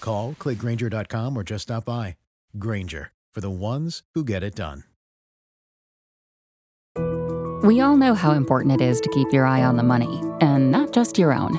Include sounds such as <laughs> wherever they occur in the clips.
Call, clickgrainger.com, or just stop by. Grainger, for the ones who get it done. We all know how important it is to keep your eye on the money, and not just your own.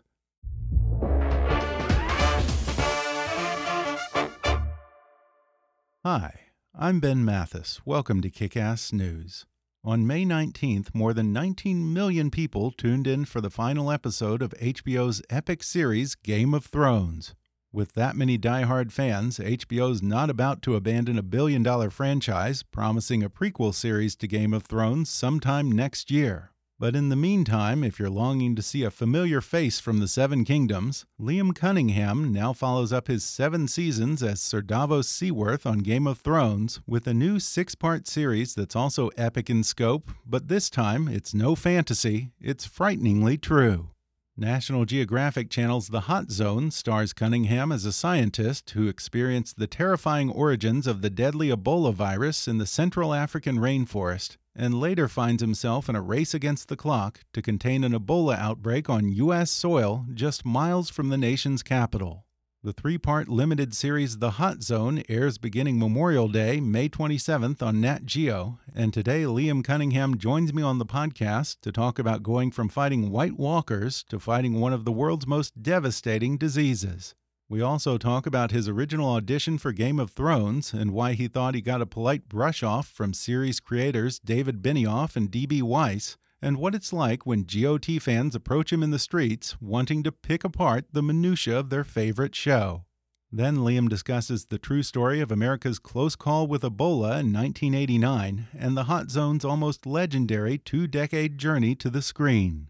Hi, I'm Ben Mathis. Welcome to Kick Ass News. On May 19th, more than 19 million people tuned in for the final episode of HBO's epic series Game of Thrones. With that many die-hard fans, HBO's not about to abandon a billion dollar franchise, promising a prequel series to Game of Thrones sometime next year. But in the meantime, if you're longing to see a familiar face from the Seven Kingdoms, Liam Cunningham now follows up his seven seasons as Sir Davos Seaworth on Game of Thrones with a new six part series that's also epic in scope, but this time it's no fantasy, it's frighteningly true. National Geographic Channel's The Hot Zone stars Cunningham as a scientist who experienced the terrifying origins of the deadly Ebola virus in the Central African rainforest and later finds himself in a race against the clock to contain an Ebola outbreak on U.S. soil just miles from the nation's capital. The three part limited series The Hot Zone airs beginning Memorial Day, May 27th on Nat Geo, and today Liam Cunningham joins me on the podcast to talk about going from fighting White Walkers to fighting one of the world's most devastating diseases. We also talk about his original audition for Game of Thrones and why he thought he got a polite brush off from series creators David Benioff and D.B. Weiss, and what it's like when GOT fans approach him in the streets wanting to pick apart the minutiae of their favorite show. Then Liam discusses the true story of America's close call with Ebola in 1989 and the Hot Zone's almost legendary two decade journey to the screen.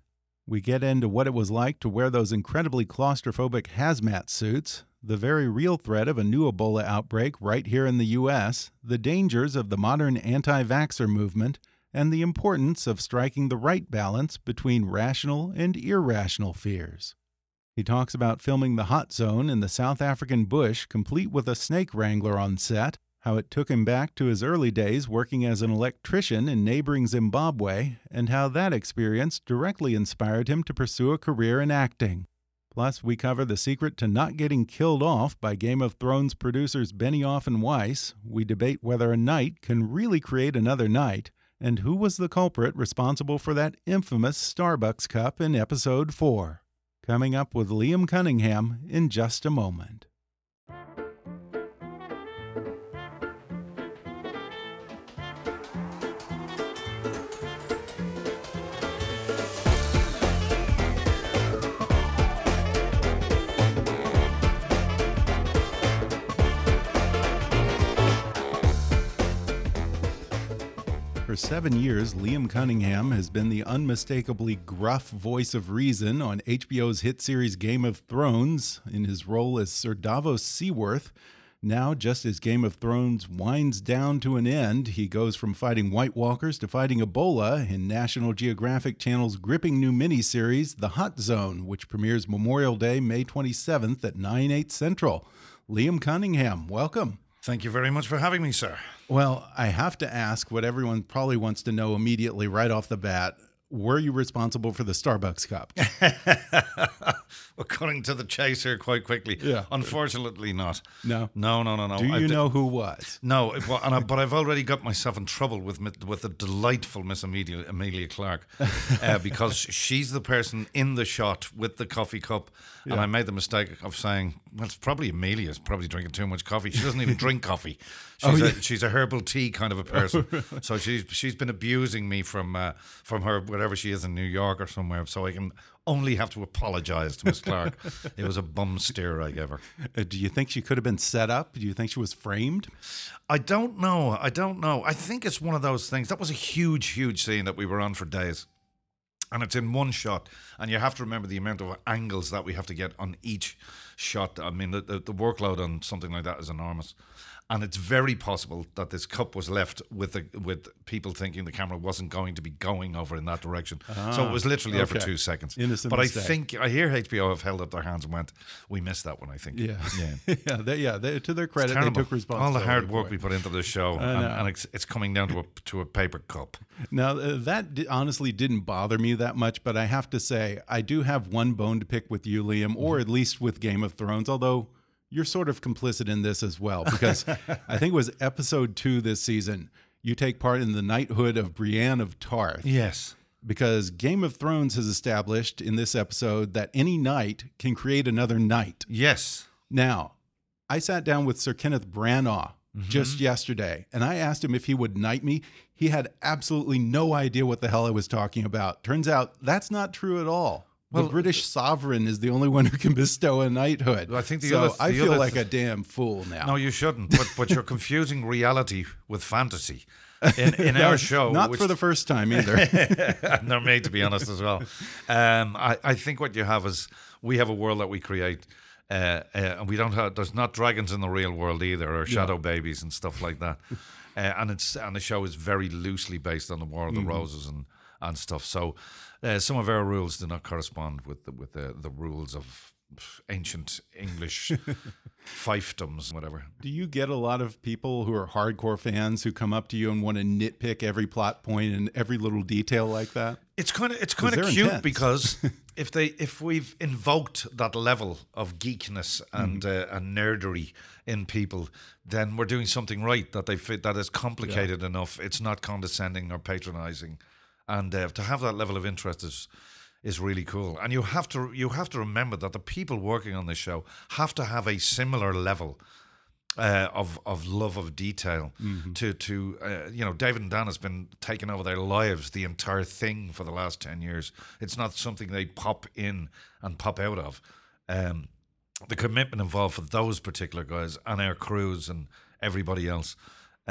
We get into what it was like to wear those incredibly claustrophobic hazmat suits, the very real threat of a new Ebola outbreak right here in the U.S., the dangers of the modern anti vaxxer movement, and the importance of striking the right balance between rational and irrational fears. He talks about filming the hot zone in the South African bush, complete with a snake wrangler on set, how it took him back to his early days working as an electrician in neighboring Zimbabwe, and how that experience directly inspired him to pursue a career in acting. Plus, we cover the secret to not getting killed off by Game of Thrones producers Benioff and Weiss. We debate whether a night can really create another night, and who was the culprit responsible for that infamous Starbucks cup in episode 4. Coming up with Liam Cunningham in just a moment. Seven years, Liam Cunningham has been the unmistakably gruff voice of reason on HBO's hit series Game of Thrones in his role as Sir Davos Seaworth. Now, just as Game of Thrones winds down to an end, he goes from fighting White Walkers to fighting Ebola in National Geographic Channel's gripping new miniseries, The Hot Zone, which premieres Memorial Day, May 27th at 9, 8 Central. Liam Cunningham, welcome. Thank you very much for having me, sir. Well, I have to ask what everyone probably wants to know immediately right off the bat. Were you responsible for the Starbucks cup? <laughs> we're cutting to the chase here quite quickly. Yeah. Unfortunately, not. No. No, no, no, no. Do you I've know who was? No, it, and I, but I've already got myself in trouble with with the delightful Miss Emilia, Emilia Clarke uh, because <laughs> she's the person in the shot with the coffee cup, and I made the mistake of saying, "Well, it's probably Emilia's probably drinking too much coffee. She doesn't even <laughs> drink coffee. Oh, She's, a, she's a herbal tea kind of a <laughs> person. so she's she's been abusing me from uh, from her wherever she is in New York or somewhere. So I can only have to apologise to Miss <laughs> Clarke. it was a bum steer I gave her. Uh, do you think she could have been set up? Do you think she was framed? I don't know. I don't know. I think it's one of those things. That was a huge, huge scene that we were on for days. And it's in one shot. And you have to remember the amount of angles that we have to get on each shot. I mean, the, the, the workload on something like that is enormous. And it's very possible that this cup was left with the, with people thinking the camera wasn't going to be going over in that direction. so it was literally there for two seconds. Innocent but mistake. I think I hear HBO have held up their hands and went, "We missed that one." I think. Yeah, yeah. <laughs> yeah. They, yeah they, to their credit, they took responsibility. All the hard work we put into this show, and, and it's, it's coming down to a to a paper cup. Now, uh, that di- honestly didn't bother me that much, but I have to say, I do have one bone to pick with you, Liam, or Mm-hmm. at least with Game of Thrones, although you're sort of complicit in this as well, because I think it was episode two this season. You take part in the knighthood of Brienne of Tarth. Yes. Because Game of Thrones has established in this episode that any knight can create another knight. Yes. Now, I sat down with Sir Kenneth Branagh mm-hmm. just yesterday, and I asked him if he would knight me. He had absolutely no idea what the hell I was talking about. Turns out that's not true at all. Well, the British sovereign is the only one who can bestow a knighthood. I think the so other- I feel other like a damn fool now. No, you shouldn't. But but you're confusing reality with fantasy. In <laughs> in No, our show, not which- for the first time <laughs> either. and they're made to be honest as well. Um, I, I think what you have is we have a world that we create. Uh, uh, and we don't have there's not dragons in the real world either or shadow babies and stuff like that uh, and it's and the show is very loosely based on the war of the roses and and stuff so uh, some of our rules do not correspond with the, with the, the rules of ancient english <laughs> fiefdoms whatever Do you get a lot of people who are hardcore fans who come up to you and want to nitpick every plot point and every little detail like that? It's kind of it's kind of cute intense. because <laughs> if they if we've invoked that level of geekness and Mm-hmm. uh, and nerdery in people, then we're doing something right. That they fit that is complicated enough. It's not condescending or patronizing, and uh, to have that level of interest is is really cool. And you have to you have to remember that the people working on this show have to have a similar level uh, of of love of detail to to uh, you know David and Dan has been taking over their lives the entire thing for the last ten years. It's not something they pop in and pop out of. Um, the commitment involved for those particular guys and our crews and everybody else.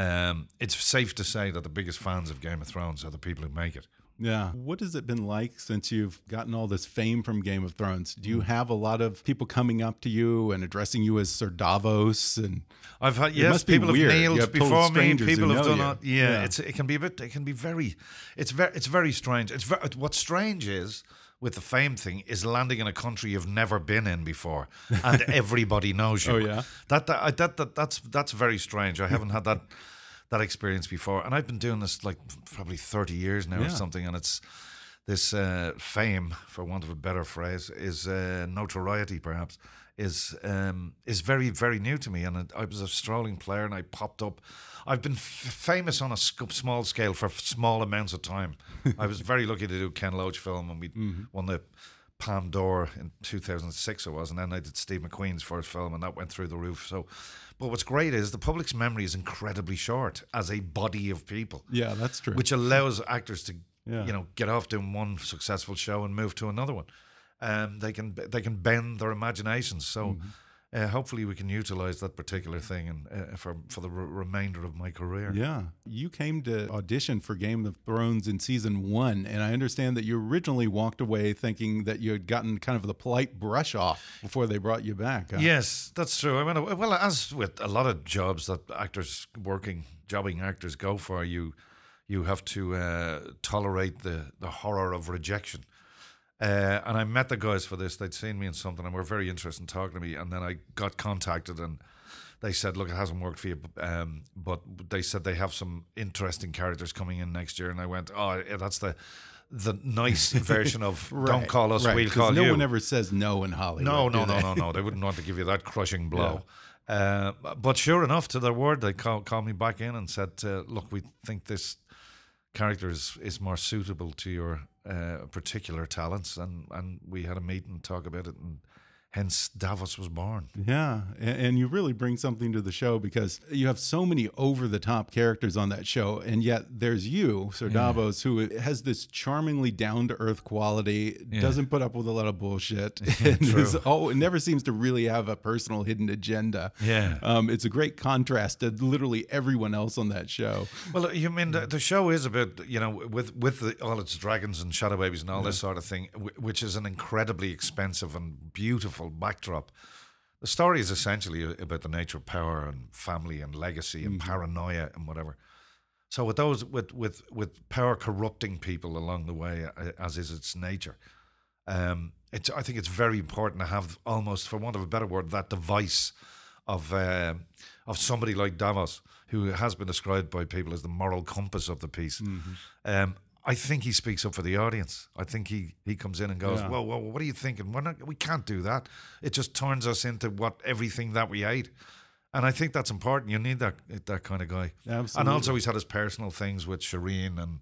Um, it's safe to say that the biggest fans of Game of Thrones are the people who make it. Yeah. What has it been like since you've gotten all this fame from Game of Thrones? Do Hmm. you have a lot of people coming up to you and addressing you as Sir Davos? And I've had yes, people have nailed have before me. People have done it. Yeah, Yeah. it's it can be a bit. It can be very. It's very. It's very strange. It's very, what's strange is with the fame thing is landing in a country you've never been in before, <laughs> and everybody knows you. Oh, yeah? That that, that that that's that's very strange. I haven't had that that experience before, and I've been doing this like probably thirty years now or something, and it's. This uh, fame, for want of a better phrase, is uh, notoriety. Perhaps is um, is very very new to me. And I was a strolling player, and I popped up. I've been f- famous on a sc- small scale for f- small amounts of time. I was very lucky to do Ken Loach film, and we <laughs> won the Palme d'Or in 2006 it was, and then I did Steve McQueen's first film, and that went through the roof. So, but what's great is the public's memory is incredibly short as a body of people yeah, that's true. which allows actors to Yeah. you know get off doing one successful show and move to another one. Um, they can they can bend their imaginations. So Mm-hmm. uh, hopefully we can utilize that particular thing and uh, for for the re- remainder of my career. yeah. You came to audition for Game of Thrones in season one, and I understand that you originally walked away thinking that you had gotten kind of the polite brush off before they brought you back. huh? Yes, that's true. I mean, uh, well, as with a lot of jobs that actors working, jobbing actors go for, you you have to uh, tolerate the the horror of rejection. Uh, and I met the guys for this. They'd seen me in something and were very interested in talking to me. And then I got contacted and they said, "Look, it hasn't worked for you, um, but they said they have some interesting characters coming in next year." And I went, "Oh, yeah, that's the the nice <laughs> version of "Don't call us, right, we'll call no you." one ever says no in Hollywood. No, no, no, no, no. They wouldn't want to give you that crushing blow. Uh, but sure enough, to their word, they call, called me back in and said, uh, "Look, we think this character is, is more suitable to your uh, particular talents," and and we had a meeting talk about it, and hence Davos was born. Yeah, and you really bring something to the show because you have so many over the top characters on that show, and yet there's you, Sir Davos, who has this charmingly down to earth quality, doesn't put up with a lot of bullshit, <laughs> and is, oh, it never seems to really have a personal hidden agenda. Yeah. um, it's a great contrast to literally everyone else on that show. Well, you mean the, the show is about you know with with the, all its dragons and shadow babies and all this sort of thing, which is an incredibly expensive and beautiful backdrop. The story is essentially about the nature of power and family and legacy and paranoia and whatever. So with those with with with power corrupting people along the way, uh, as is its nature, um, it's I think it's very important to have almost, for want of a better word, that device of uh, of somebody like Davos, who has been described by people as the moral compass of the piece. Um, I think he speaks up for the audience. I think he, he comes in and goes, Yeah. "Well, well, what are you thinking? We're not, we can't do that. It just turns us into what everything that we ate." And I think that's important. You need that that kind of guy. Absolutely. And also, he's had his personal things with Shireen and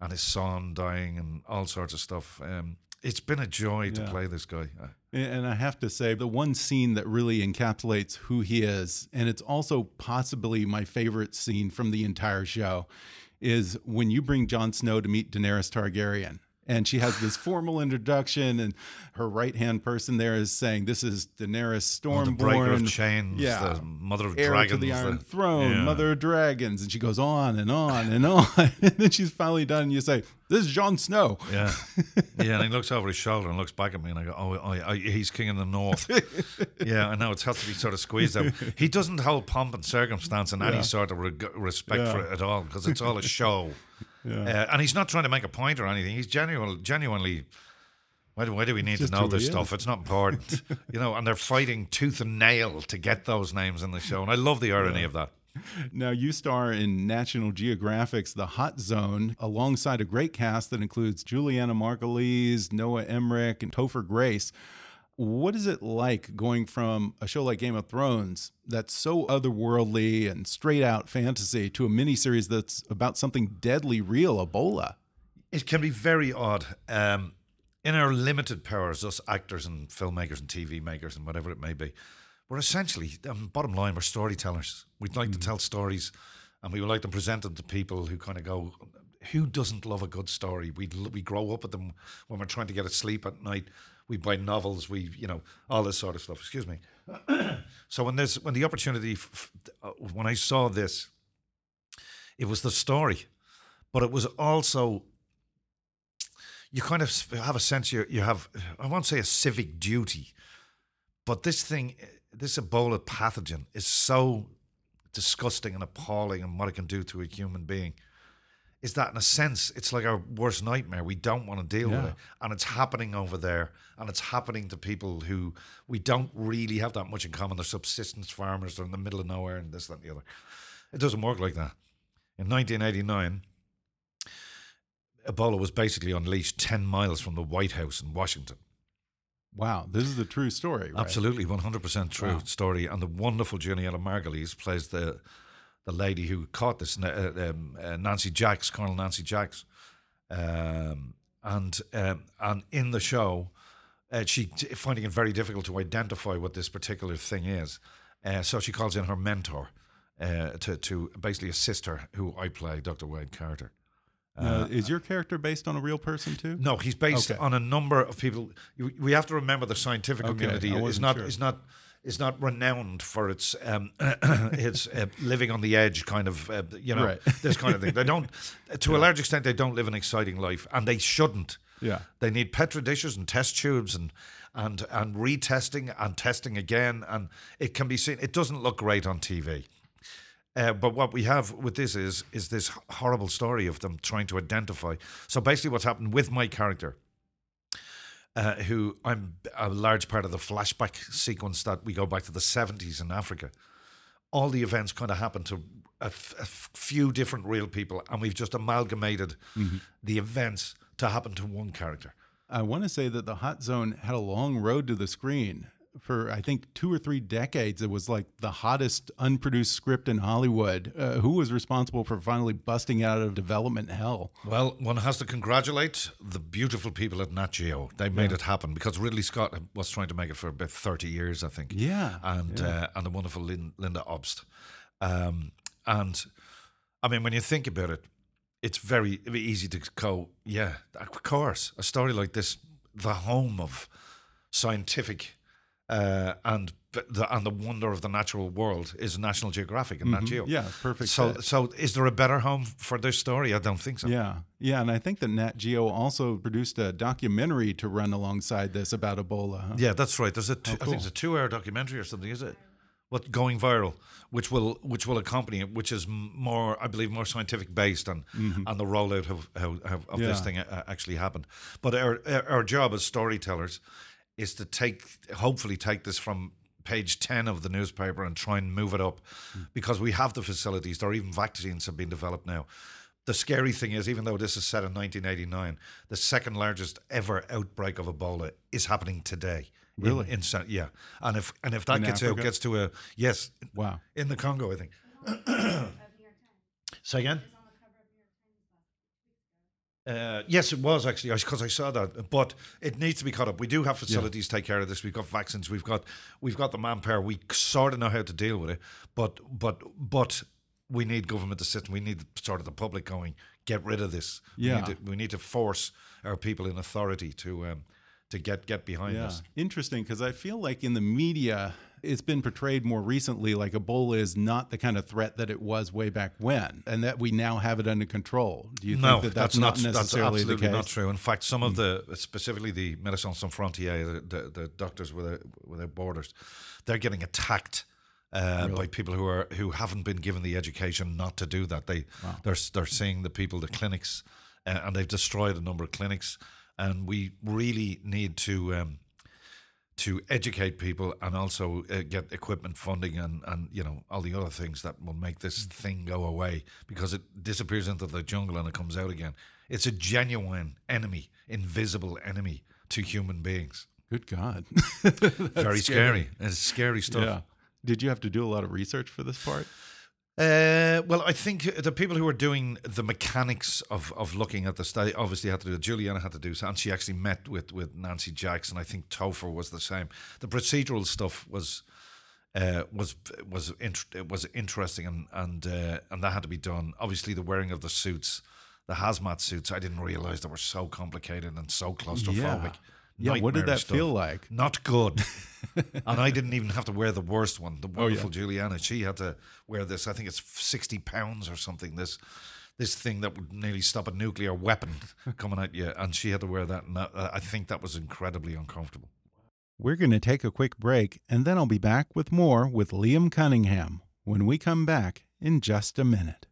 and his son dying and all sorts of stuff. Um, it's been a joy to Yeah. play this guy. Uh, And I have to say, the one scene that really encapsulates who he is, and it's also possibly my favorite scene from the entire show, is when you bring Jon Snow to meet Daenerys Targaryen. And she has this formal introduction, and her right hand person there is saying, "This is Daenerys Oh, the breaker of Stormborn, chains, yeah, the mother of heir dragons, to the Iron the- Throne, yeah. mother of dragons." And she goes on and on and <laughs> on, and then she's finally done. And you say, "This is Jon Snow." Yeah, <laughs> yeah, and he looks over his shoulder and looks back at me, and I go, "Oh, I, I, he's king in the north." <laughs> yeah, I know it has to be sort of squeezed out. He doesn't hold pomp and circumstance and any sort of respect Yeah. for it at all because it's all a show. <laughs> Uh, and he's not trying to make a point or anything. He's genuine, genuinely. Why do, why do we need to know this stuff? It's not important, you know. And they're fighting tooth and nail to get those names in the show, and I love the irony of that. Now, you star in National Geographic's The Hot Zone alongside a great cast that includes Julianna Margulies, Noah Emmerich, and Topher Grace. What is it like going from a show like Game of Thrones that's so otherworldly and straight out fantasy to a miniseries that's about something deadly real, Ebola? It can be very odd. Um, in our limited powers, us actors and filmmakers and TV makers and whatever it may be, we're essentially, um, bottom line, we're storytellers. We'd like to tell stories and we would like to present them to people who kind of go, who doesn't love a good story? We we grow up with them when we're trying to get to sleep at night. We buy novels. We you know all this sort of stuff. Excuse me. <clears throat> so when this when the opportunity f- f- uh, when I saw this, it was the story, but it was also you kind of have a sense you you have I won't say a civic duty, but this thing, this Ebola pathogen is so disgusting and appalling, and what it can do to a human being. Is that in a sense it's like our worst nightmare? We don't want to deal with it, and it's happening over there, and it's happening to people who we don't really have that much in common. They're subsistence farmers. They're in the middle of nowhere, and this, that, and the other. It doesn't work like that. In 1989, Ebola was basically unleashed 10 miles from the White House in Washington. Wow, this is a true story, right? Absolutely, 100% true Wow. story. And the wonderful Julianna Margulies plays the the lady who caught this, uh, um, uh, Nancy Jaax, Colonel Nancy Jaax. Um, and um, and in the show, uh, she t- finding it very difficult to identify what this particular thing is. Uh, so she calls in her mentor uh, to to basically assist her, who I play, Dr. Wade Carter. Now, is your character based on a real person too? No, he's based Okay. on a number of people. We have to remember the scientific Okay, community is wasn't sure. is not is not renowned for its um, <coughs> its uh, living on the edge kind of uh, you know Right. <laughs> this kind of thing. They don't, to a large extent, they don't live an exciting life, and they shouldn't. Yeah. They need petri dishes and test tubes and and and retesting and testing again, and it can be seen. It doesn't look great on TV. Uh, but what we have with this is is this horrible story of them trying to identify. So basically, what's happened with my character, uh, who I'm a large part of the flashback sequence that we go back to the 70s in Africa. All the events kind of happen to a, f- a few different real people, and we've just amalgamated the events to happen to one character. I want to say that the Hot Zone had a long road to the screen. For I think two or three decades, it was like the hottest unproduced script in Hollywood. Uh, who was responsible for finally busting out of development hell? Well, one has to congratulate the beautiful people at Nat Geo. They made Yeah. it happen because Ridley Scott was trying to make it for about thirty years, I think. Yeah, and yeah. Uh, and the wonderful Lin- Lynda Obst. Um, and I mean, when you think about it, it's very easy to go, yeah, of course, a story like this, the home of scientific uh, and the and the wonder of the natural world is National Geographic and Nat Geo. Mm-hmm. Yeah, perfect. So, fit. so is there a better home for this story? I don't think so. Yeah, yeah, and I think that Nat Geo also produced a documentary to run alongside this about Ebola. huh? Yeah, that's right. There's a two, I cool. think it's a two-hour documentary or something, is it? What going viral, which will which will accompany it, which is more, I believe, more scientific based on on the rollout of how, how of this thing uh, actually happened. But our our job as storytellers is to take, hopefully, take this from page 10 of the newspaper and try and move it up hmm. because we have the facilities. Or even vaccines have been developed now. The scary thing is even though this is set in 1989 the second largest ever outbreak of ebola is happening today in- Really? in, Sa- yeah. And if and if that In gets out gets to a yes. Wow. in the congo i think. Say again uh, yes, it was actually because I saw that, but it needs to be caught up. We do have facilities to take care of this. We've got vaccines. We've got we've got the manpower. We sort of know how to deal with it, but but but we need government assistance. We need sort of the public going get rid of this. Yeah. we need to, we need to force our people in authority to um, to get get behind Yeah, this. interesting because I feel like in the media it's been portrayed more recently like Ebola is not the kind of threat that it was way back when, and that we now have it under control. Do you no, think that that's, not not that's necessarily the absolutely case? Hmm. not true. In fact, some of the specifically the Médecins Sans Frontières, the, the, the doctors without without borders, they're getting attacked. Uh, By people who are who haven't been given the education not to do that, they they're they're seeing the people, the clinics, uh, and they've destroyed a number of clinics. And we really need to um, to educate people and also uh, get equipment funding and, and you know all the other things that will make this thing go away because it disappears into the jungle and it comes out again. It's a genuine enemy, invisible enemy to human beings. Good God, <laughs> Very scary. It's scary stuff. Yeah. Did you have to do a lot of research for this part? Uh, well, I think the people who are doing the mechanics of, of looking at the study obviously had to do it. Julianna had to do so, and she actually met with, with Nancy Jackson. I think Topher was the same. The procedural stuff was uh, was was int- was interesting, and and uh, and that had to be done. Obviously, the wearing of the suits, the hazmat suits, I didn't realize they were so complicated and so claustrophobic. Yeah, what did that stuff. feel like? Not good. <laughs> and I didn't even have to wear the worst one. The Oh, yeah. wonderful Julianna, she had to wear this. I think it's sixty pounds or something. This this thing that would nearly stop a nuclear weapon <laughs> coming at you, and she had to wear that. And that, uh, I think that was incredibly uncomfortable. We're going to take a quick break, and then I'll be back with more with Liam Cunningham when we come back in just a minute.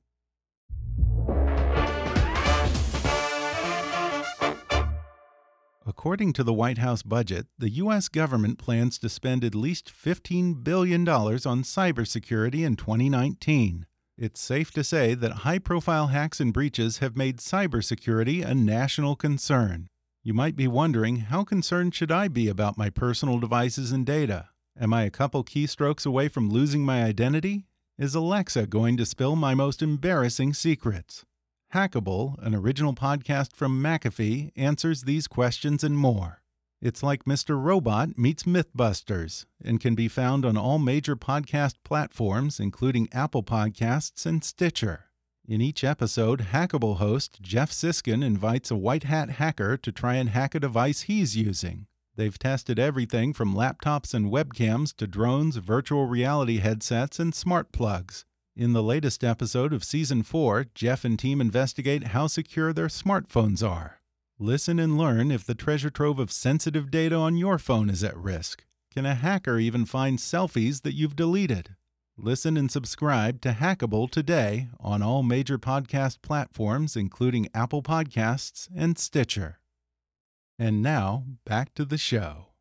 According to the White House budget, the U.S. government plans to spend at least $15 billion on cybersecurity in 2019. It's safe to say that high profile hacks and breaches have made cybersecurity a national concern. You might be wondering how concerned should I be about my personal devices and data? Am I a couple keystrokes away from losing my identity? Is Alexa going to spill my most embarrassing secrets? Hackable, an original podcast from McAfee, answers these questions and more. It's like Mr. Robot meets Mythbusters and can be found on all major podcast platforms, including Apple Podcasts and Stitcher. In each episode, Hackable host Geoff Siskind invites a white hat hacker to try and hack a device he's using. They've tested everything from laptops and webcams to drones, virtual reality headsets, and smart plugs. In the latest episode of Season 4, Geoff and team investigate how secure their smartphones are. Listen and learn if the treasure trove of sensitive data on your phone is at risk. Can a hacker even find selfies that you've deleted? Listen and subscribe to Hackable today on all major podcast platforms, including Apple Podcasts and Stitcher. And now, back to the show.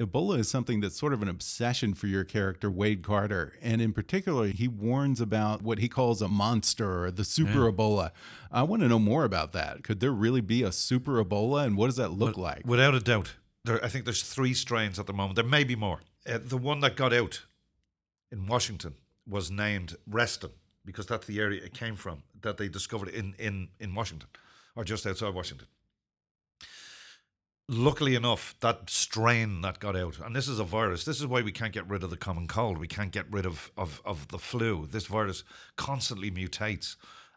Ebola is something that's sort of an obsession for your character, Wade Carter. And in particular, he warns about what he calls a monster or the super yeah. Ebola. I want to know more about that. Could there really be a super Ebola? And what does that look like? Without a doubt. There, I think there's three strains at the moment. There may be more. Uh, the one that got out in Washington was named Reston because that's the area it came from that they discovered in, in, in Washington or just outside Washington luckily enough, that strain that got out, and this is a virus. This is why we can't get rid of the common cold. We can't get rid of, of, of the flu. This virus constantly mutates,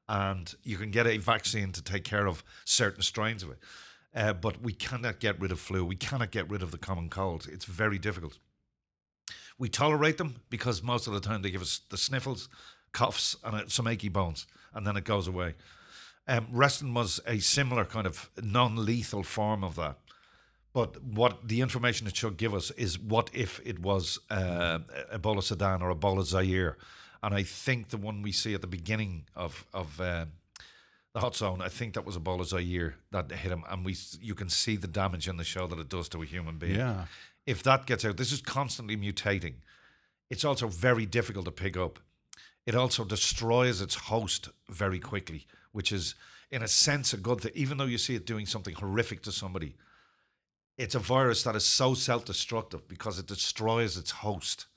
and you can get a vaccine to take care of certain strains of it. Uh, but we cannot get rid of flu. We cannot get rid of the common cold. It's very difficult. We tolerate them because most of the time they give us the sniffles, coughs, and some achy bones, and then it goes away. Um, Reston was a similar kind of non lethal form of that. But what the information it should give us is what if it was uh, Ebola Sudan or Ebola Zaire, and I think the one we see at the beginning of of uh, the hot zone, I think that was a Ebola Zaire that hit him, and we you can see the damage in the show that it does to a human being. Yeah. If that gets out, this is constantly mutating. It's also very difficult to pick up. It also destroys its host very quickly, which is in a sense a good thing. Even though you see it doing something horrific to somebody, it's a virus that is so self-destructive because it destroys its host.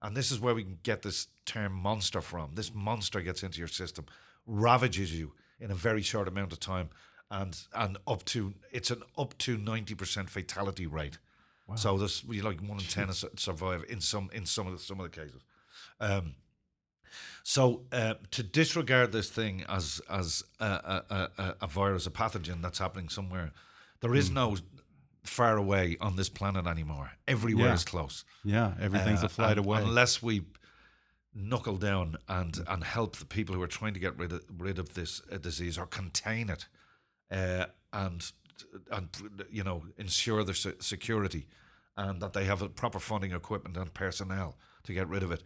And this is where we can get this term monster from. This monster gets into your system, ravages you in a very short amount of time, and and up to it's an up to ninety percent fatality rate. Wow. So this we like one in ten survive in some in some of the, some of the cases. Um, so uh, to disregard this thing as as a, a, a, a, virus, a pathogen that's happening somewhere, there is mm. no far away on this planet anymore. Everywhere yeah. is close. Yeah, everything's uh, a flight away. Unless we knuckle down and and help the people who are trying to get rid of rid of this uh, disease or contain it, uh, and and you know ensure their security, and that they have a proper funding, equipment, and personnel to get rid of it.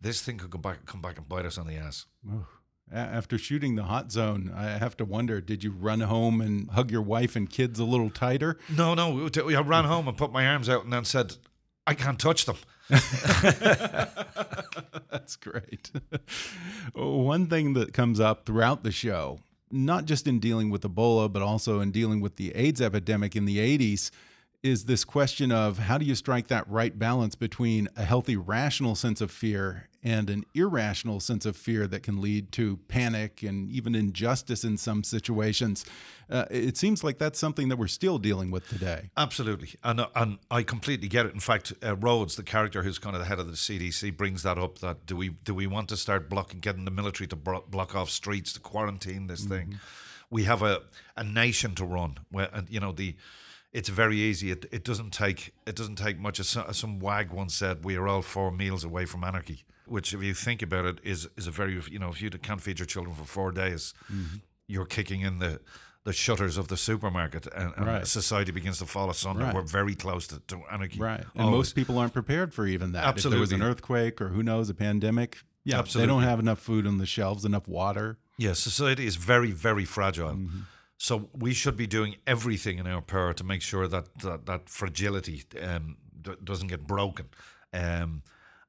This thing could come back come back and bite us on the ass. Oh after shooting the hot zone, I have to wonder: Did you run home and hug your wife and kids a little tighter? No, no. I ran home and put my arms out and then said, "I can't touch them." <laughs> <laughs> That's great. <laughs> One thing that comes up throughout the show, not just in dealing with Ebola, but also in dealing with the AIDS epidemic in the 80s, is this question of how do you strike that right balance between a healthy, rational sense of fear and an irrational sense of fear that can lead to panic and even injustice in some situations. Uh, it seems like that's something that we're still dealing with today. Absolutely, and uh, and I completely get it. In fact, uh, Rhodes, the character who's kind of the head of the CDC, brings that up. That do we do we want to start blocking, getting the military to block off streets to quarantine this mm -hmm. thing? Mm-hmm. We have a a nation to run. Where and you know the it's very easy. It, it doesn't take it doesn't take much. As some, as some wag once said, "We are all four meals away from anarchy." Which, if you think about it, is is a very you know if you can't feed your children for four days, mm-hmm. you're kicking in the the shutters of the supermarket and, and right. society begins to fall asunder. Right. We're very close to, to anarchy. Right. And Always. most people aren't prepared for even that. Absolutely. If there was an earthquake or who knows, a pandemic, yeah, Absolutely. they don't have enough food on the shelves, enough water. Yeah, society is very, very fragile. Mm-hmm. So we should be doing everything in our power to make sure that that, that fragility um, d- doesn't get broken. Um,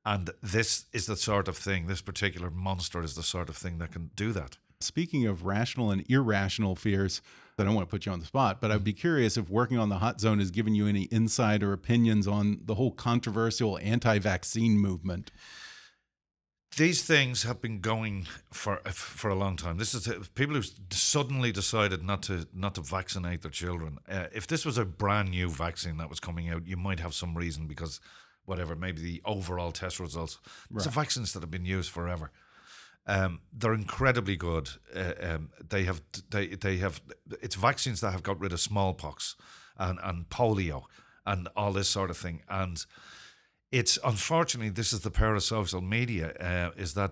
and this is the sort of thing, this particular monster is the sort of thing that can do that. Speaking of rational and irrational fears, I don't want to put you on the spot, but I'd be curious if working on the hot zone has given you any insight or opinions on the whole controversial anti vaccine movement these things have been going for for a long time. This is people who suddenly decided not to not to vaccinate their children. Uh, if this was a brand new vaccine that was coming out, you might have some reason because whatever, maybe the overall test results. Right. It's vaccines that have been used forever. Um, they're incredibly good. Uh, um, they have they they have it's vaccines that have got rid of smallpox and and polio and all this sort of thing and it's unfortunately this is the power of social media uh, is that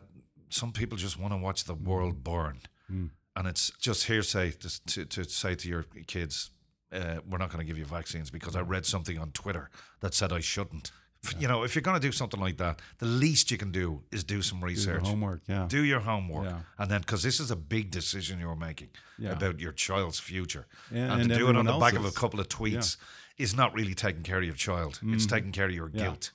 some people just want to watch the world burn mm. and it's just hearsay to, to, to say to your kids uh, we're not going to give you vaccines because I read something on Twitter that said I shouldn't. Yeah. You know, if you're going to do something like that, the least you can do is do some research. Do homework, yeah. Do your homework. Yeah. And then, because this is a big decision you're making yeah. about your child's future. and, and, to do it on the back of a couple of tweets is not really taking care of your child. It's taking care of your. Yeah. guilt.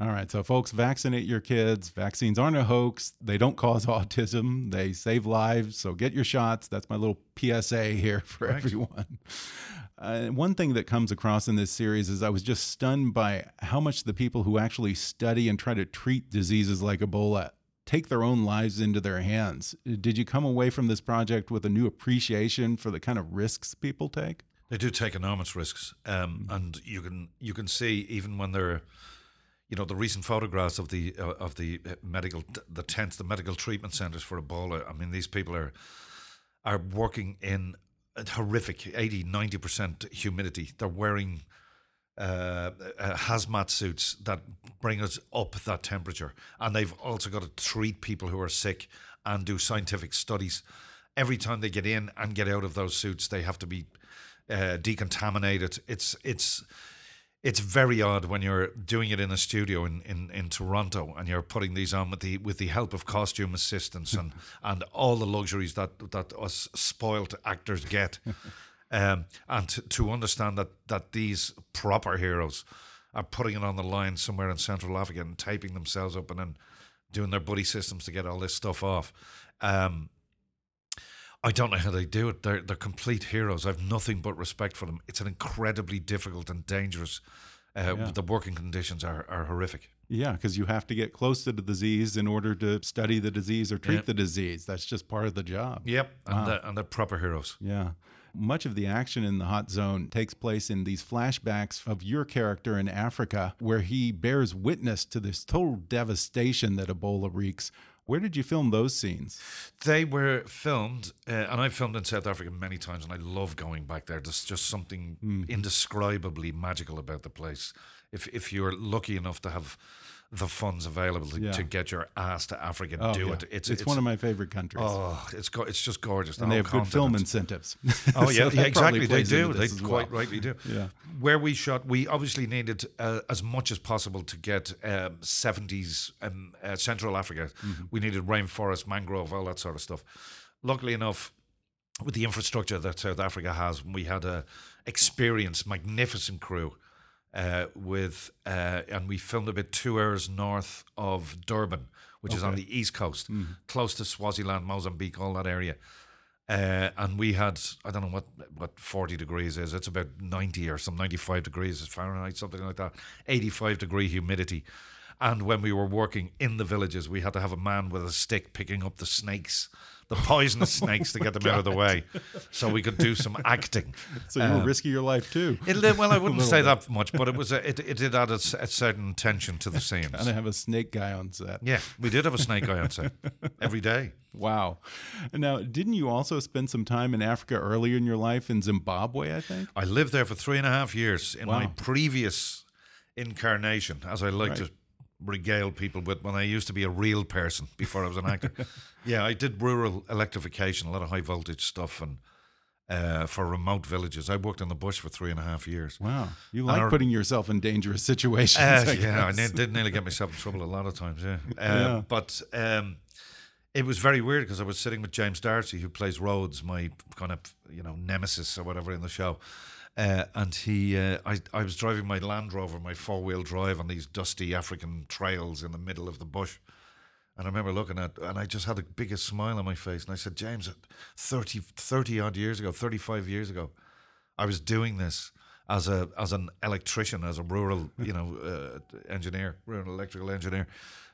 All right, so folks, vaccinate your kids. Vaccines aren't a hoax. They don't cause <laughs> autism. They save lives. So get your shots. That's my little PSA here for Right. everyone. Uh, one thing that comes across in this series is I was just stunned by how much the people who actually study and try to treat diseases like Ebola take their own lives into their hands. Did you come away from this project with a new appreciation for the kind of risks people take? They do take enormous risks, um, Mm-hmm. and you can you can see even when they're, you know, the recent photographs of the uh, of the uh, medical the tents, the medical treatment centres for Ebola. I mean, these people are are working in horrific 80 90 percent humidity. They're wearing uh, uh, hazmat suits that bring us up that temperature, and they've also got to treat people who are sick and do scientific studies. Every time they get in and get out of those suits, they have to be uh, decontaminated. It's it's it's very odd when you're doing it in a studio in, in, in Toronto and you're putting these on with the with the help of costume assistants and, <laughs> and all the luxuries that that us spoilt actors get. <laughs> Um, and to, to understand that that these proper heroes are putting it on the line somewhere in Central Africa and taping themselves up and then doing their buddy systems to get all this stuff off. Um, I don't know how they do it. They're they're complete heroes. I've nothing but respect for them. It's an incredibly difficult and dangerous. Uh, Yeah. The working conditions are, are horrific. Yeah, because you have to get close to the disease in order to study the disease or treat Yeah. the disease. That's just part of the job. Yep, and they're, and they're proper heroes. Yeah. Much of the action in the hot zone takes place in these flashbacks of your character in Africa, where he bears witness to this total devastation that Ebola wreaks. Where did you film those scenes? They were filmed, uh, and I've filmed in South Africa many times, and I love going back there. There's just something indescribably magical about the place. If if you're lucky enough to have the funds available to, Yeah. to get your ass to Africa Oh, do yeah. it, it's, it's one of my favorite countries. Oh, it's go- it's just gorgeous. the and they whole have good film incentives. <laughs> Oh <laughs> So yeah, exactly. They do. They quite well. rightly do. Yeah. Where we shot, we obviously needed uh, as much as possible to get um, 70s um, uh, Central Africa. Mm-hmm. We needed rainforest, mangrove, all that sort of stuff. Luckily enough, with the infrastructure that South Africa has, we had a experienced, magnificent crew. Uh, with uh, and we filmed a bit two hours north of Durban, which is on the east coast, Mm-hmm. close to Swaziland, Mozambique, all that area. Uh, and we had I don't know what what forty degrees is. It's about ninety or some ninety five degrees Fahrenheit, something like that. Eighty five degree humidity. And when we were working in the villages, we had to have a man with a stick picking up the snakes, the poisonous snakes, to get them out of the way, <laughs> oh so we could do some acting. <laughs> So you were um, risking your life too. It, well, I <laughs> wouldn't say bit. that much, but it was a, it, it did add a, a certain tension to the scenes. And I have a snake guy on set. Yeah, we did have a snake guy on set every day. Wow. Now, didn't you also spend some time in Africa earlier in your life in Zimbabwe, I think? I lived there for three and a half years in my previous incarnation, as I like to regale people with when I used to be a real person before I was an actor. <laughs> yeah, I did rural electrification, a lot of high voltage stuff, and uh, for remote villages. I worked in the bush for three and a half years. Wow. You like our- putting yourself in dangerous situations. Uh, I yeah, I ne- did nearly get myself in trouble a lot of times. Yeah, <laughs> uh, Yeah. but um, it was very weird because I was sitting with James D'Arcy, who plays Rhodes, my kind of you know nemesis or whatever in the show. Uh, and he, uh, I, I was driving my Land Rover, my four wheel drive on these dusty African trails in the middle of the bush. And I remember looking at, and I just had the biggest smile on my face. And I said, James, 30, 30 odd years ago, 35 years ago, I was doing this as a as an electrician, as a rural, you know, uh, engineer, rural electrical engineer,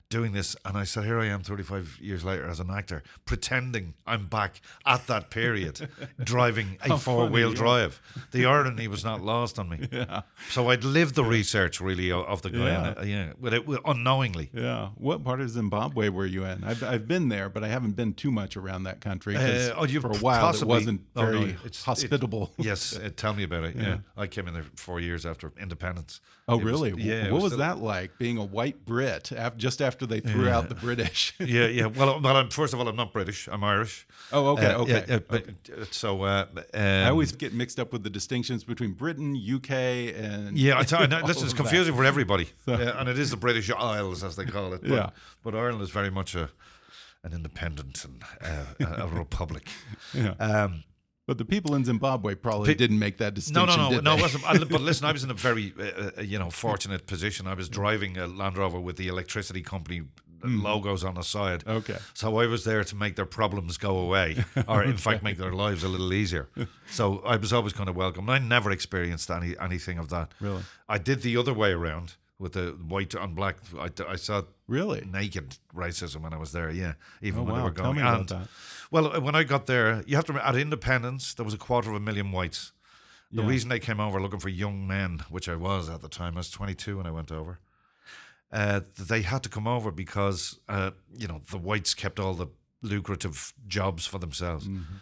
doing this. And I said, here I am, 35 years later, as an actor, pretending I'm back at that period, <laughs> driving a four wheel yeah. drive. The irony was not lost on me. <laughs> Yeah. So I'd lived the research really of the guy, Yeah. and, yeah, but it unknowingly. Yeah. What part of Zimbabwe were you in? I've, I've been there, but I haven't been too much around that country. Uh, oh, you for a while, possibly- it wasn't oh, no, very it's- it- hospitable. <laughs> Yes, uh, tell me about it. Yeah. Yeah. I came in there four years after independence. Oh, It was- really? yeah. it What was the- that like, being a white Brit af- just after they threw out the British? <laughs> Yeah, yeah. Well, well. I'm, first of all, I'm not British. I'm Irish. oh, okay, Uh, okay. yeah, yeah, but, uh, so, uh, um, I always get mixed up with the distinctions between Britain, UK, and Yeah, I tell no, all listen, it's that. confusing for everybody, <laughs> Yeah, and it is the British Isles as they call it. But, Yeah. but Ireland is very much a an independent and uh, a, a republic. <laughs> Yeah. Um, But the people in Zimbabwe probably Pe- didn't make that No, distinction. no, no, did no. It wasn't. I- but listen, I was in a <laughs> very, uh, uh, you know, fortunate position. I was driving a Land Rover with the electricity company logos on the side. Mm. Okay. So I was there to make their problems go away, <laughs> or in fact, make their lives a little easier. So I was always kind of welcome. I never experienced any anything of that. Really? I did the other way around with the white on black. I, I saw Really? naked racism when I was there. Yeah, even Oh, when wow. they were Tell going. me about and that. Well, uh, when I got there, you have to remember, at Independence there was a quarter of a million whites. The Yeah. reason they came over looking for young men, which I was at the time, I was 22 when I went over. Uh, they had to come over because uh, you know the whites kept all the lucrative jobs for themselves. Mm-hmm.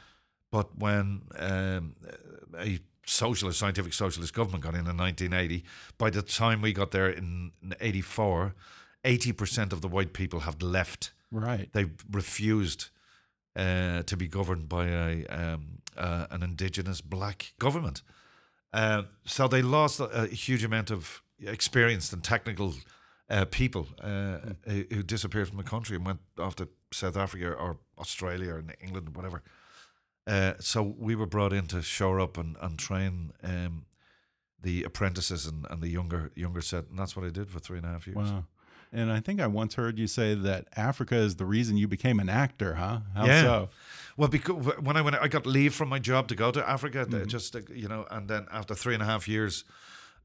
But when um, a socialist, scientific socialist government got in in 1980, by the time we got there in 84, 80% of the white people have left. Right. They refused uh, to be governed by a um, uh, an indigenous black government. Uh, so they lost a, a huge amount of experienced and technical uh, people uh, who, who disappeared from the country and went off to South Africa or Australia or England or whatever. Uh, so we were brought in to shore up and, and train um, the apprentices and, and the younger younger set, and that's what I did for three and a half years. Wow. And I think I once heard you say that Africa is the reason you became an actor, huh? How Yeah. so? Well, because when I went, I got leave from my job to go to Africa, Mm-hmm. uh, just uh, you know, and then after three and a half years.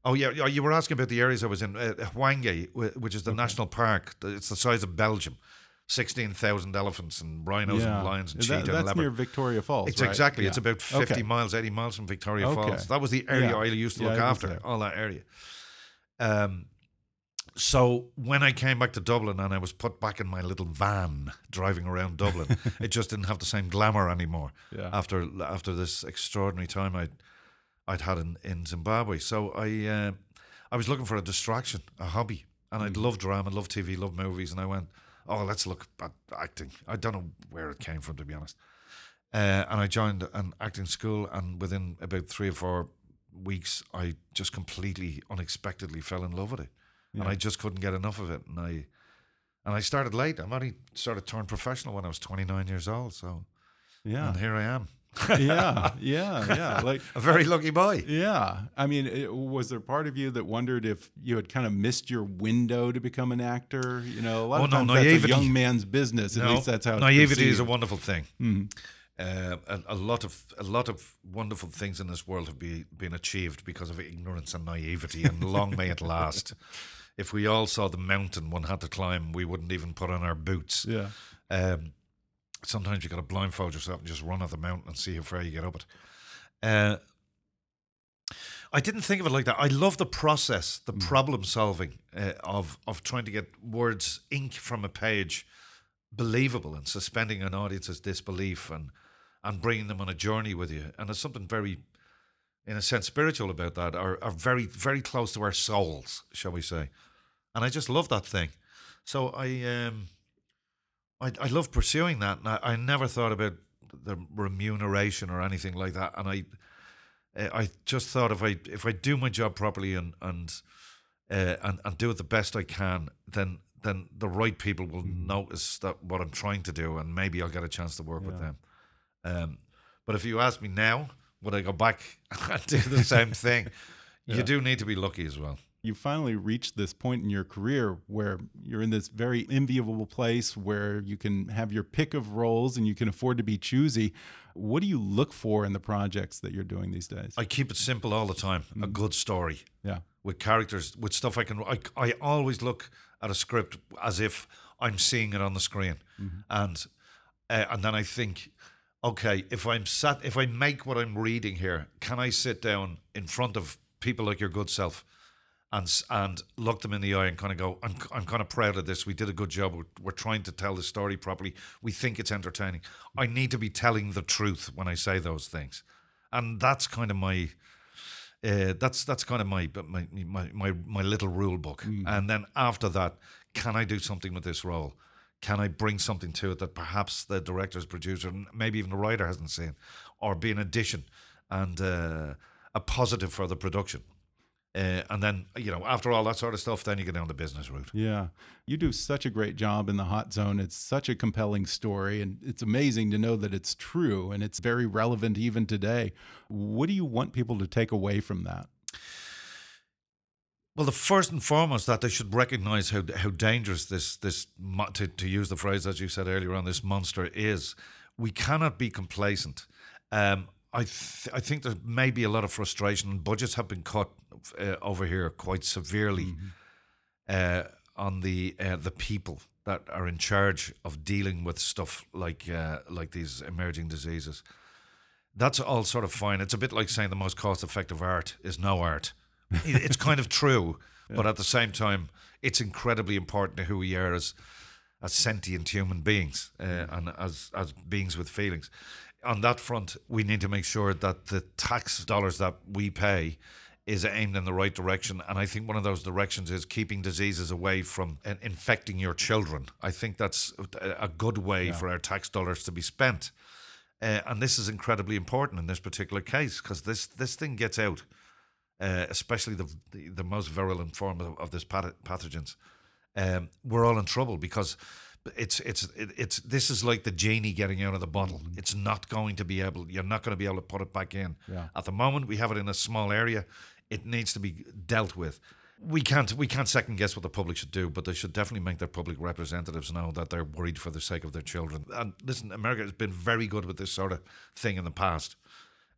Oh yeah, yeah, you were asking about the areas I was in. Uh, Hwange, which is the national park, it's the size of Belgium, sixteen thousand elephants and rhinos and lions and cheetah that, and that's leopard. near Victoria Falls. It's right? exactly. It's about fifty Okay. miles, eighty miles from Victoria Okay. Falls. That was the area Yeah. I used to Yeah, look after. All that area. Um. So when I came back to Dublin and I was put back in my little van driving around Dublin, <laughs> it just didn't have the same glamour anymore. Yeah. After after this extraordinary time I'd I'd had in, in Zimbabwe, so I uh, I was looking for a distraction, a hobby, and I'd love drama, love TV, love movies, and I went, oh, let's look at acting. I don't know where it came from, to be honest. Uh, and I joined an acting school, and within about three or four weeks, I just completely unexpectedly fell in love with it, and I just couldn't get enough of it. And I and I started late. I'm only sort of turned professional when I was 29 years old. So Yeah. and here I am, yeah. <laughs> Yeah. Yeah. Like, a very lucky boy. yeah. I mean, it, was there part of you that wondered if you had kind of missed your window to become an actor? You know, a lot Oh, of no, times that's a naivety. young man's business. At No, least that's how it's naivety is a wonderful thing. Mhm. Uh, a, a lot of a lot of wonderful things in this world have be, been achieved because of ignorance and naivety, and long may it last. <laughs> If we all saw the mountain one had to climb, we wouldn't even put on our boots. Yeah. Um, sometimes you got to blindfold yourself and just run up the mountain and see how far you get up it. Uh, I didn't think of it like that. I love the process, the problem solving uh, of of trying to get words, ink from a page, believable and suspending an audience's disbelief and and bringing them on a journey with you. And there's something very, in a sense, spiritual about that, or, or very very close to our souls, shall we say? And I just love that thing. So I um, I I love pursuing that, and I, I never thought about the remuneration or anything like that. And I uh, I just thought if I if I do my job properly and and uh, and and do it the best I can, then then the right people will notice that what I'm trying to do, and maybe I'll get a chance to work with them. Um, but if you ask me now, would I go back <laughs> and do the same thing? <laughs> You do need to be lucky as well. You finally reached this point in your career where you're in this very enviable place where you can have your pick of roles and you can afford to be choosy. What do you look for in the projects that you're doing these days? I keep it simple all the time. A good story. yeah. with characters, with stuff I can. I, I always look at a script as if I'm seeing it on the screen, and uh, and then I think, okay, if I'm sat, if I make what I'm reading here, can I sit down in front of people like your good self? And, and look them in the eye and kind of go, I'm, I'm kind of proud of this. We did a good job. We're, we're trying to tell the story properly. We think it's entertaining. I need to be telling the truth when I say those things. And that's kind of my, uh, that's that's kind of my my my my, my little rule book. And then after that, can I do something with this role? Can I bring something to it that perhaps the director's producer, maybe even the writer hasn't seen, or be an addition and uh, a positive for the production? Uh, and then, you know, after all that sort of stuff, then you get down the business route. Yeah. You do such a great job in the hot zone. It's such a compelling story, and it's amazing to know that it's true and it's very relevant even today. What do you want people to take away from that? Well, the first and foremost that they should recognise how how dangerous this this to, to use the phrase as you said earlier on this monster is. We cannot be complacent. Um, I th- I think there may be a lot of frustration. Budgets have been cut uh, over here quite severely mm-hmm. uh, on the uh, the people that are in charge of dealing with stuff like uh, like these emerging diseases. That's all sort of fine. It's a bit like saying the most cost effective art is no art. it's kind of true, <laughs> yeah. but at the same time, it's incredibly important to who we are as as sentient human beings uh, mm. and as as beings with feelings on that front, we need to make sure that the tax dollars that we pay is aimed in the right direction. And I think one of those directions is keeping diseases away from infecting your children. I think that's a good way yeah. for our tax dollars to be spent. Uh, and this is incredibly important in this particular case because this, this thing gets out, uh, especially the, the, the most virulent form of, of this pathogens. Um, we're all in trouble because it's it's it's this is like the genie getting out of the bottle. Mm-hmm. It's not going to be able. You're not going to be able to put it back in. Yeah. At the moment, we have it in a small area. It needs to be dealt with. We can't we can't second guess what the public should do, but they should definitely make their public representatives know that they're worried for the sake of their children. And listen, America has been very good with this sort of thing in the past.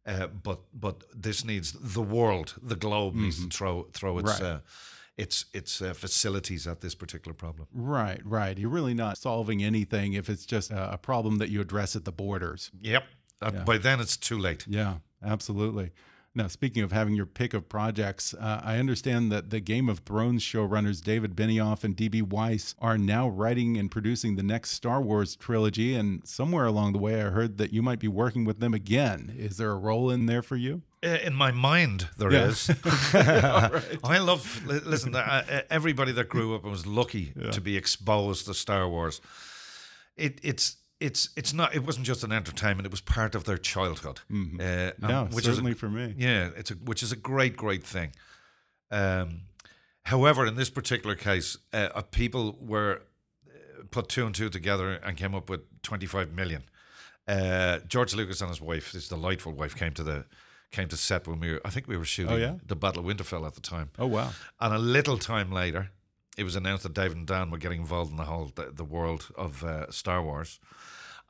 Uh, but but this needs the world, the globe mm-hmm. needs to mm-hmm. throw throw its right. uh, its its uh, facilities at this particular problem. Right, right. You're really not solving anything if it's just a, problem that you address at the borders. Yep. Uh, yeah. By then, it's too late. Yeah, absolutely. Now, speaking of having your pick of projects, uh, I understand that the Game of Thrones showrunners David Benioff and D.B. Weiss are now writing and producing the next Star Wars trilogy. And somewhere along the way, I heard that you might be working with them again. Is there a role in there for you? Uh, in my mind, there yeah. is. <laughs> <laughs> I love, listen, everybody that grew up and was lucky yeah. to be exposed to Star Wars. It, it's it's it's not it wasn't just an entertainment it was part of their childhood mm-hmm. uh, yeah which certainly is a, for me yeah it's a, which is a great great thing um, however in this particular case uh, uh, people were uh, put two and two together and came up with 25 million uh, George Lucas and his wife his delightful wife came to the came to set when we were I think we were shooting oh, yeah? the Battle of Winterfell at the time oh wow and a little time later it was announced that David and Dan were getting involved in the whole the, the world of uh, Star Wars.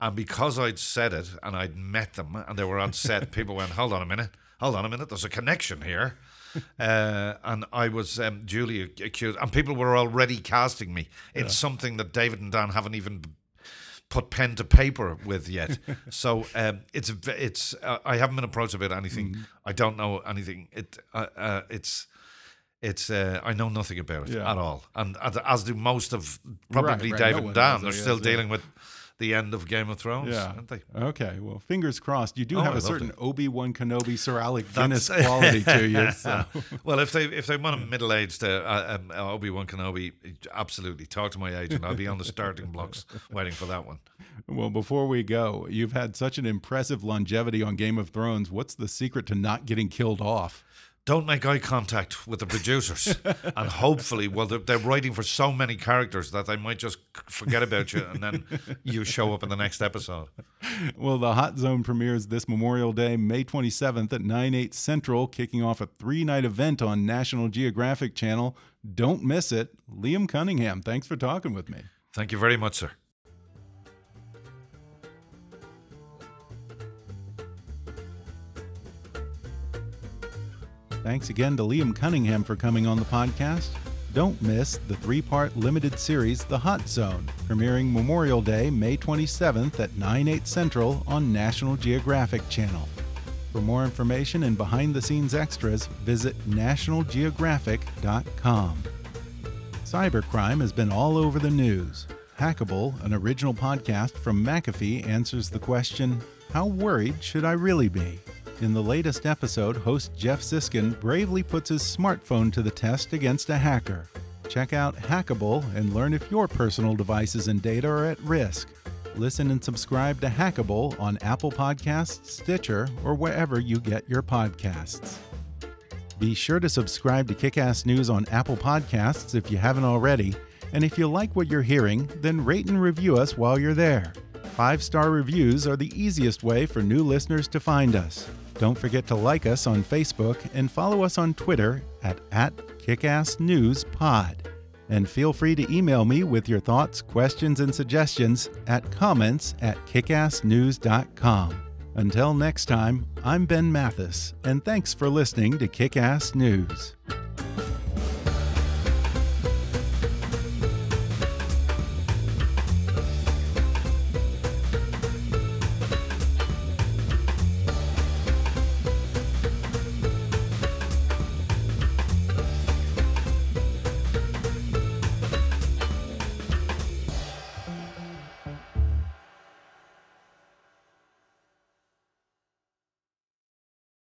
And because I'd said it and I'd met them and they were on set, <laughs> people went, "Hold on a minute, hold on a minute. There's a connection here." <laughs> Uh, and I was um, duly accused, and people were already casting me in yeah. something that David and Dan haven't even put pen to paper with yet. <laughs> so um, it's it's uh, I haven't been approached about anything. Mm-hmm. I don't know anything. It uh, uh it's it's uh, I know nothing about it yeah. at all, and as, do most of probably right, right. David no and Dan. They're still dealing with the end of Game of Thrones, yeah. aren't they? Okay, well, fingers crossed. You do oh, have I a certain Obi Wan Kenobi, Sir Alec Guinness <laughs> quality to you. So. <laughs> well, if they if they want a middle aged uh, um, Obi Wan Kenobi, absolutely talk to my agent. I'll be on the starting blocks waiting for that one. Well, before we go, you've had such an impressive longevity on Game of Thrones. What's the secret to not getting killed off? Don't make eye contact with the producers. <laughs> And hopefully well they're, they're, writing for so many characters that they might just forget about you and then you show up in the next episode. Well the hot zone premieres this memorial day may 27th at 9 8 central kicking off a three night event on national geographic channel. Don't miss it. Liam cunningham thanks for talking with me. Thank you very much sir Thanks again to Liam Cunningham for coming on the podcast. Don't miss the three part limited series, The Hot Zone, premiering Memorial Day, May 27th at 9, 8 Central on National Geographic Channel. For more information and behind the scenes extras, visit nationalgeographic.com. Cybercrime has been all over the news. Hackable, an original podcast from McAfee, answers the question How worried should I really be? In the latest episode, host Geoff Siskind bravely puts his smartphone to the test against a hacker. Check out Hackable and learn if your personal devices and data are at risk. Listen and subscribe to Hackable on Apple Podcasts, Stitcher, or wherever you get your podcasts. Be sure to subscribe to Kickass News on Apple Podcasts if you haven't already. And if you like what you're hearing, then rate and review us while you're there. Five star reviews are the easiest way for new listeners to find us. Don't forget to like us on Facebook and follow us on Twitter at, at KickassNewsPod. And feel free to email me with your thoughts, questions, and suggestions at comments at kickassnews.com. Until next time, I'm Ben Mathis, and thanks for listening to Kickass News.